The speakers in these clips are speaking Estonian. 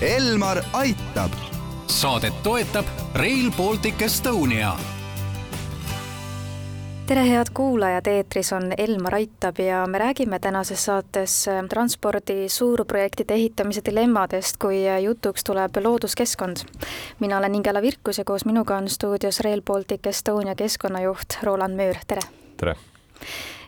Elmar aitab. saadet toetab Rail Baltic Estonia tere, head kuulajad, eetris on Elmar Aitab ja me räägime tänases saates transpordi suurprojektide ehitamise dilemmadest, kui jutuks tuleb looduskeskkond. mina olen Ingela Virkus ja koos minuga on stuudios Rail Baltic Estonia keskkonnajuht Roland Müür, tere! tere!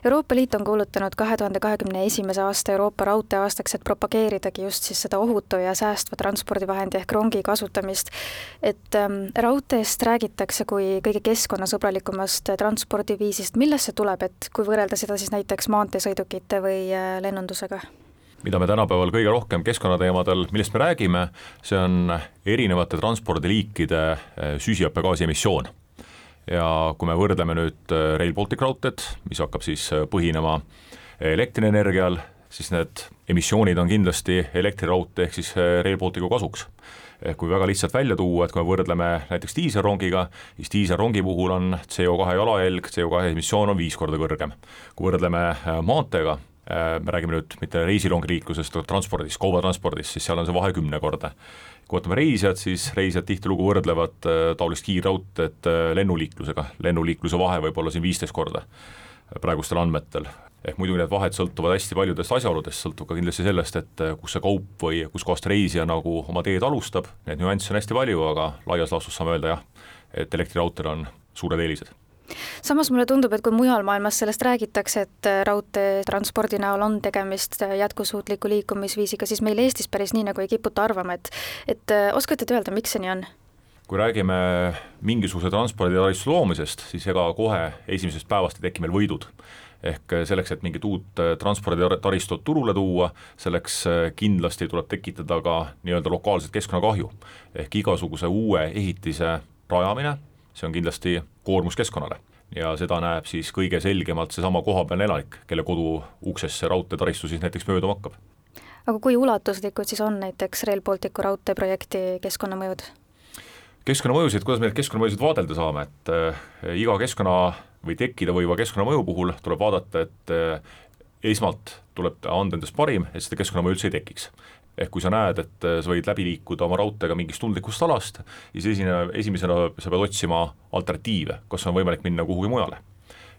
Euroopa Liit on kuulutanud kahe tuhande kahekümne esimese aasta Euroopa raudteeaastaks, et propageeridagi just siis seda ohutu ja säästva transpordivahendi ehk rongi kasutamist. et ähm, raudteest räägitakse kui kõige keskkonnasõbralikumast transpordiviisist, millest see tuleb, et kui võrrelda seda siis näiteks maanteesõidukite või äh, lennundusega? mida me tänapäeval kõige rohkem keskkonnateemadel, millest me räägime, see on erinevate transpordiliikide äh, süsihappegaasi emissioon ja kui me võrdleme nüüd äh, Rail Baltic raudteed, mis hakkab siis äh, põhinema elektrienergial, siis need emissioonid on kindlasti elektriraudtee ehk siis äh, Rail Balticu kasuks. ehk kui väga lihtsalt välja tuua, et kui me võrdleme näiteks diiselrongiga, siis diiselrongi puhul on CO2 jalajälg, CO2 emissioon on viis korda kõrgem. kui võrdleme maanteega, me räägime nüüd mitte reisirongiliiklusest, vaid transpordist, kaubatranspordist, siis seal on see vahe kümnekordne kui võtame reisijad, siis reisijad tihtilugu võrdlevad äh, taolist kiirraudteed äh, lennuliiklusega, lennuliikluse vahe võib olla siin viisteist korda äh, praegustel andmetel. ehk muidugi need vahed sõltuvad hästi paljudest asjaoludest, sõltub ka kindlasti sellest, et kus see kaup või kuskohast reisija nagu oma teed alustab, neid nüansse on hästi palju, aga laias laastus saame öelda jah, et elektriraudteel on suured eelised samas mulle tundub, et kui mujal maailmas sellest räägitakse, et äh, raudteetranspordi näol on tegemist äh, jätkusuutliku liikumisviisiga, siis meil Eestis päris nii nagu ei kiputa arvama, et et äh, oskate te öelda, miks see nii on? kui räägime mingisuguse transporditaristu loomisest, siis ega kohe esimesest päevast ei teki meil võidud ehk selleks, et mingit uut transporditaristut turule tuua, selleks kindlasti tuleb tekitada ka nii-öelda lokaalset keskkonnakahju. ehk igasuguse uue ehitise rajamine see on kindlasti koormus keskkonnale ja seda näeb siis kõige selgemalt seesama kohapealne elanik, kelle kodu uksest see raudteetaristu siis näiteks mööduma hakkab. aga kui ulatuslikud siis on näiteks Rail Balticu raudteeprojekti keskkonnamõjud? keskkonnamõjusid, kuidas me neid keskkonnamõjusid vaadelda saame, et äh, iga keskkonna või tekkida võiva keskkonnamõju puhul tuleb vaadata, et äh, esmalt tuleb anda endast parim, et seda keskkonnamõju üldse ei tekiks ehk kui sa näed, et äh, sa võid läbi liikuda oma raudteega mingist tundlikust alast, siis esine, esimesena sa pead otsima alternatiive, kas on võimalik minna kuhugi mujale.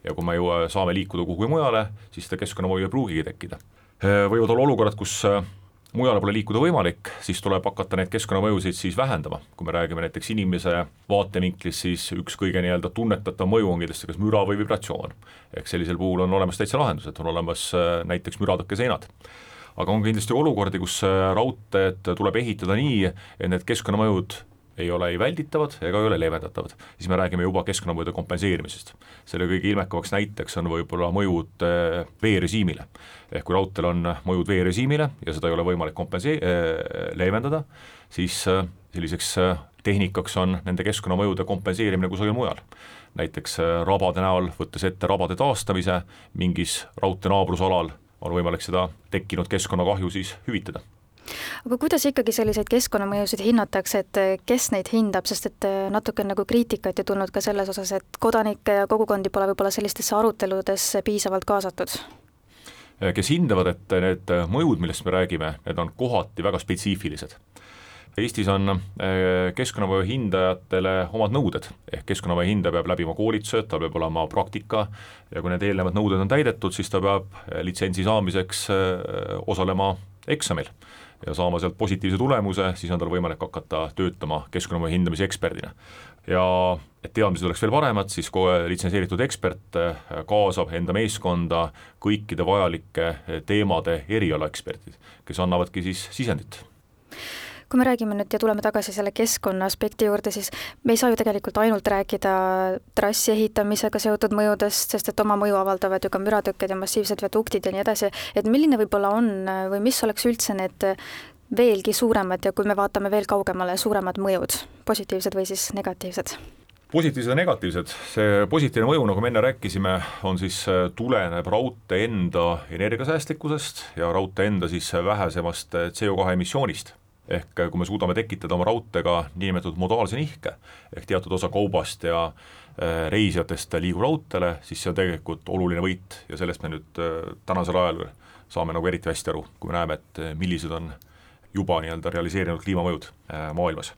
ja kui me ju saame liikuda kuhugi mujale, siis seda keskkonnamõju ei pruugigi tekkida. Äh, võivad olla olukorrad, kus äh, mujale pole liikuda võimalik, siis tuleb hakata neid keskkonnamõjusid siis vähendama, kui me räägime näiteks inimese vaatevinklist, siis üks kõige nii-öelda tunnetatav mõju on kindlasti kas müra või vibratsioon. ehk sellisel puhul on olemas täitsa lahendused, on olemas näiteks müratõkkeseinad aga on kindlasti olukordi, kus äh, raudteed tuleb ehitada nii, et need keskkonnamõjud ei ole ei välditavad ega ei ole leevendatavad, siis me räägime juba keskkonnamõjude kompenseerimisest. selle kõige ilmekamaks näiteks on võib-olla mõjud äh, veerežiimile. ehk kui raudteel on mõjud veerežiimile ja seda ei ole võimalik kompensee-, äh, leevendada, siis selliseks tehnikaks on nende keskkonnamõjude kompenseerimine kusagil mujal. näiteks rabade näol, võttes ette rabade taastamise mingis raudtee naabrusalal on võimalik seda tekkinud keskkonnakahju siis hüvitada. Aga kuidas ikkagi selliseid keskkonnamõjusid hinnatakse, et kes neid hindab, sest et natuke on nagu kriitikat ju tulnud ka selles osas, et kodanikke ja kogukondi pole võib-olla sellistesse aruteludesse piisavalt kaasatud? kes hindavad, et need mõjud, millest me räägime, need on kohati väga spetsiifilised Eestis on äh, keskkonnamõju hindajatele omad nõuded, ehk keskkonnamõju hindaja peab läbima koolitused, tal peab olema praktika ja kui need eelnevad nõuded on täidetud, siis ta peab äh, litsentsi saamiseks äh, osalema eksamil. Ja saama sealt positiivse tulemuse, siis on tal võimalik hakata töötama keskkonnamõju hindamise eksperdina. ja et teadmised oleks veel paremad, siis kohe litsenseeritud ekspert kaasab enda meeskonda kõikide vajalike teemade erialaeksperdid, kes annavadki siis sisendit kui me räägime nüüd ja tuleme tagasi selle keskkonna aspekti juurde, siis me ei saa ju tegelikult ainult rääkida trassi ehitamisega seotud mõjudest, sest et oma mõju avaldavad ju ka müratõkked ja massiivsed viaduktid ja nii edasi, et milline võib-olla on või mis oleks üldse need veelgi suuremad ja kui me vaatame veel kaugemale, suuremad mõjud, positiivsed või siis negatiivsed? positiivsed ja negatiivsed, see positiivne mõju, nagu me enne rääkisime, on siis, tuleneb raudtee enda energiasäästlikkusest ja raudtee enda siis vähesemast CO2 emissioonist ehk kui me suudame tekitada oma raudteega niinimetatud modaalse nihke, ehk teatud osa kaubast ja äh, reisijatest liigub raudteele, siis see on tegelikult oluline võit ja sellest me nüüd äh, tänasel ajal saame nagu eriti hästi aru, kui me näeme, et äh, millised on juba nii-öelda realiseerinud kliimamõjud maailmas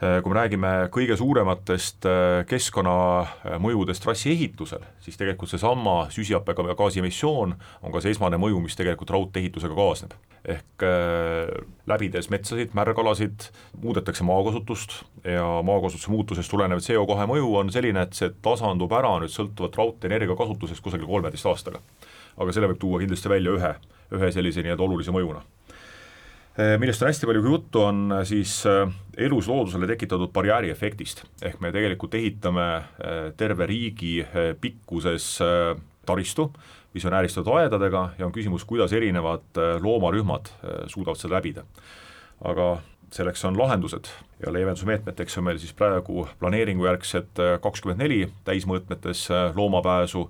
kui me räägime kõige suurematest äh, keskkonnamõjudest trassi ehitusel, siis tegelikult seesama süsihappegaasi emissioon on ka see esmane mõju, mis tegelikult raudtee-ehitusega kaasneb. ehk äh, läbides metsasid, märgalasid, muudetakse maakasutust ja maakasutuse muutusest tulenev CO2 mõju on selline, et see tasandub ära nüüd sõltuvalt raudtee energiakasutusest kusagil kolmeteist aastaga. aga selle võib tuua kindlasti välja ühe, ühe sellise nii-öelda olulise mõjuna millest on hästi palju juttu, on eh, siis eh, elus loodusele tekitatud barjääriefektist, ehk me tegelikult ehitame terve riigi pikkuses taristu, mis on ääristatud aedadega ja on küsimus, kuidas erinevad loomarühmad suudavad seda läbida. aga selleks on lahendused ja leevendusmeetmeteks on meil siis praegu planeeringujärgsed kakskümmend neli täismõõtmetes loomapääsu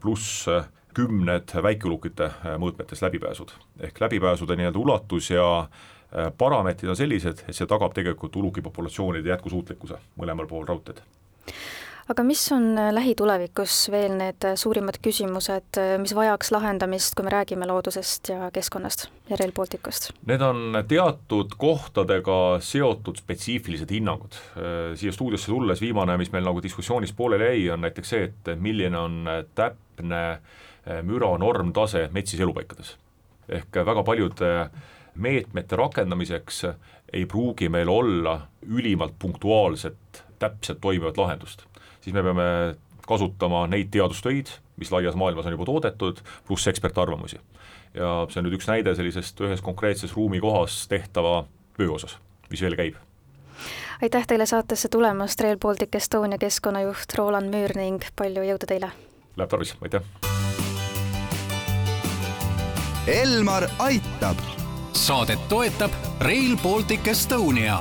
pluss kümned väikeulukite äh, mõõtmetes läbipääsud. ehk läbipääsude nii-öelda ulatus ja äh, parameetrid on sellised, et see tagab tegelikult ulukipopulatsioonide jätkusuutlikkuse mõlemal pool raudteed aga mis on äh, lähitulevikus veel need suurimad küsimused, mis vajaks lahendamist, kui me räägime loodusest ja keskkonnast ja Rail Balticust? Need on teatud kohtadega seotud spetsiifilised hinnangud. Siia stuudiosse tulles viimane, mis meil nagu diskussioonis pooleli jäi, on näiteks see, et milline on täpne äh, müra normtase metsis elupaikades. ehk väga paljude meetmete rakendamiseks ei pruugi meil olla ülimalt punktuaalset, täpselt toimivat lahendust. siis me peame kasutama neid teadustöid, mis laias maailmas on juba toodetud, pluss ekspertarvamusi. ja see on nüüd üks näide sellisest ühes konkreetses ruumikohas tehtava töö osas, mis veel käib aitäh teile saatesse tulemast, Rail Baltic Estonia keskkonnajuht Roland Müür ning palju jõudu teile! Läheb tarvis, aitäh! Elmar aitab. saadet toetab Rail Baltic Estonia